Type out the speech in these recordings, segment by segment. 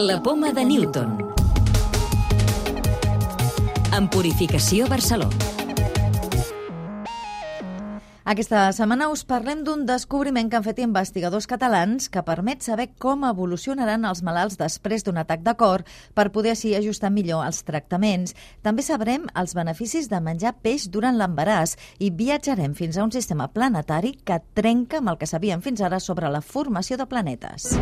La poma de Newton. En Purificació Barcelona. Aquesta setmana us parlem d'un descobriment que han fet investigadors catalans que permet saber com evolucionaran els malalts després d'un atac de cor per poder així ajustar millor els tractaments. També sabrem els beneficis de menjar peix durant l'embaràs i viatjarem fins a un sistema planetari que trenca amb el que sabíem fins ara sobre la formació de planetes.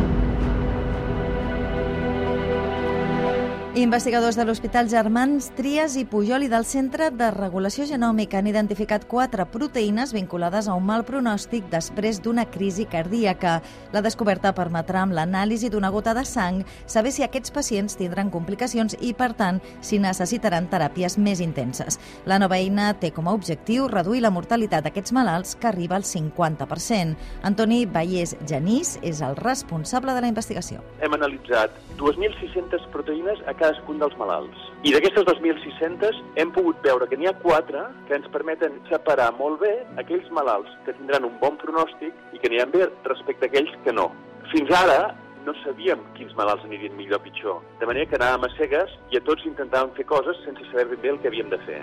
Investigadors de l'Hospital Germans Trias i Pujol i del Centre de Regulació Genòmica han identificat quatre proteïnes vinculades a un mal pronòstic després d'una crisi cardíaca. La descoberta permetrà amb l'anàlisi d'una gota de sang saber si aquests pacients tindran complicacions i, per tant, si necessitaran teràpies més intenses. La nova eina té com a objectiu reduir la mortalitat d'aquests malalts que arriba al 50%. Antoni Vallès Genís és el responsable de la investigació. Hem analitzat 2.600 proteïnes a cada cadascun dels malalts. I d'aquestes 2.600 hem pogut veure que n'hi ha quatre que ens permeten separar molt bé aquells malalts que tindran un bon pronòstic i que aniran bé respecte a aquells que no. Fins ara no sabíem quins malalts anirien millor o pitjor, de manera que anàvem a cegues i a tots intentàvem fer coses sense saber ben bé el que havíem de fer.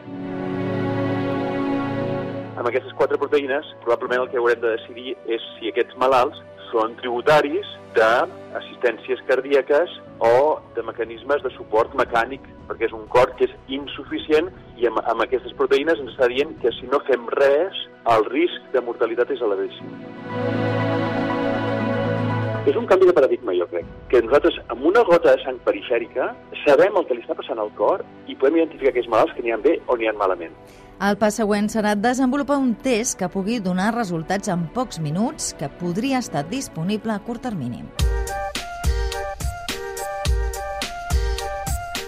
Amb aquestes quatre proteïnes, probablement el que haurem de decidir és si aquests malalts són tributaris d'assistències cardíaques o de mecanismes de suport mecànic, perquè és un cor que és insuficient i amb, amb aquestes proteïnes ens està dient que si no fem res, el risc de mortalitat és elevadíssim. És un canvi de paradigma, jo crec, que nosaltres, amb una gota de sang perifèrica, sabem el que li està passant al cor i podem identificar aquells malalts que n'hi ha bé o n'hi ha malament. El pas següent serà desenvolupar un test que pugui donar resultats en pocs minuts que podria estar disponible a curt termini.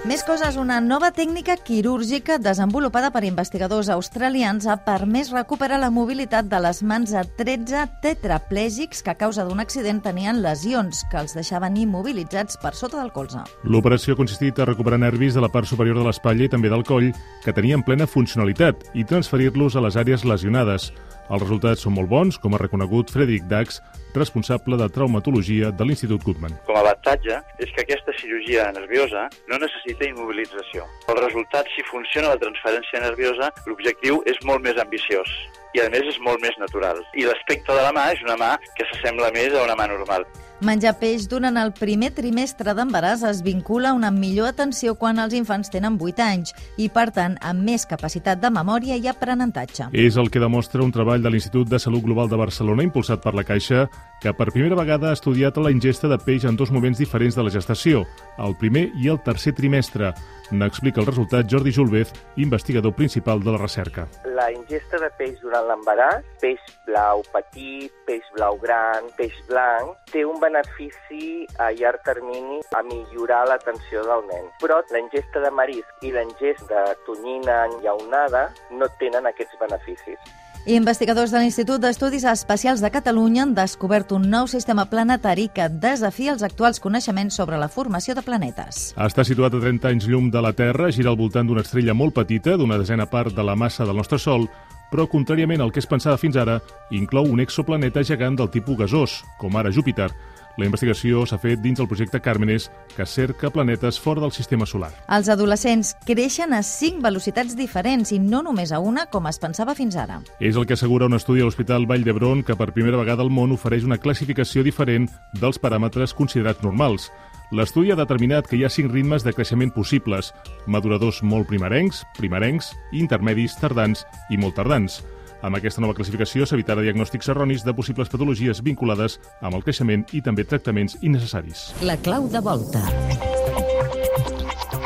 Més coses, una nova tècnica quirúrgica desenvolupada per investigadors australians ha permès recuperar la mobilitat de les mans a 13 tetraplègics que a causa d'un accident tenien lesions que els deixaven immobilitzats per sota del colze. L'operació ha consistit a recuperar nervis de la part superior de l'espatlla i també del coll que tenien plena funcionalitat i transferir-los a les àrees lesionades. Els resultats són molt bons, com ha reconegut Frederic Dax, responsable de traumatologia de l'Institut Goodman. Com a avantatge és que aquesta cirurgia nerviosa no necessita immobilització. El resultat, si funciona la transferència nerviosa, l'objectiu és molt més ambiciós i a més és molt més natural. I l'aspecte de la mà és una mà que s'assembla més a una mà normal. Menjar peix durant el primer trimestre d'embaràs es vincula a una millor atenció quan els infants tenen 8 anys i, per tant, amb més capacitat de memòria i aprenentatge. És el que demostra un treball de l'Institut de Salut Global de Barcelona impulsat per la Caixa que per primera vegada ha estudiat la ingesta de peix en dos moments diferents de la gestació, el primer i el tercer trimestre. N'explica el resultat Jordi Julvez, investigador principal de la recerca. La ingesta de peix durant l'embaràs, peix blau petit, peix blau gran, peix blanc, té un benefici a llarg termini a millorar l'atenció del nen. Però la ingesta de marisc i la ingesta de tonyina enllaunada no tenen aquests beneficis. Investigadors de l'Institut d'Estudis Espacials de Catalunya han descobert un nou sistema planetari que desafia els actuals coneixements sobre la formació de planetes. Està situat a 30 anys llum de la Terra, gira al voltant d'una estrella molt petita, d'una desena part de la massa del nostre Sol, però, contràriament al que es pensava fins ara, inclou un exoplaneta gegant del tipus gasós, com ara Júpiter, la investigació s'ha fet dins el projecte Càrmenes, que cerca planetes fora del sistema solar. Els adolescents creixen a cinc velocitats diferents i no només a una, com es pensava fins ara. És el que assegura un estudi a l'Hospital Vall d'Hebron que per primera vegada al món ofereix una classificació diferent dels paràmetres considerats normals. L'estudi ha determinat que hi ha cinc ritmes de creixement possibles, maduradors molt primerencs, primerencs, intermedis, tardans i molt tardans. Amb aquesta nova classificació s'evitarà diagnòstics erronis de possibles patologies vinculades amb el creixement i també tractaments innecessaris. La clau de volta.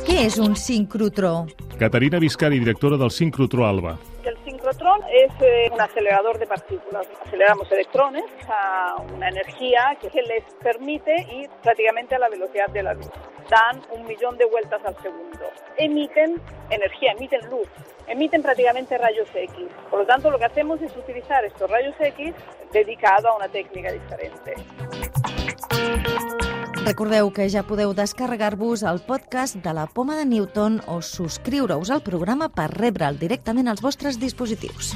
Què és un sincrotró? Caterina Viscari, directora del Sincrotró Alba. El sincrotrón es eh, un acelerador de partículas. Aceleramos electrones a una energía que les permite ir prácticamente a la velocidad de la luz. Dan un millón de vueltas al segundo. Emiten energía, emiten luz, emiten prácticamente rayos X. Por lo tanto, lo que hacemos es utilizar estos rayos X dedicado a una técnica diferente. Recordeu que ja podeu descarregar-vos el podcast de la Poma de Newton o subscriure-us al programa per rebre'l directament als vostres dispositius.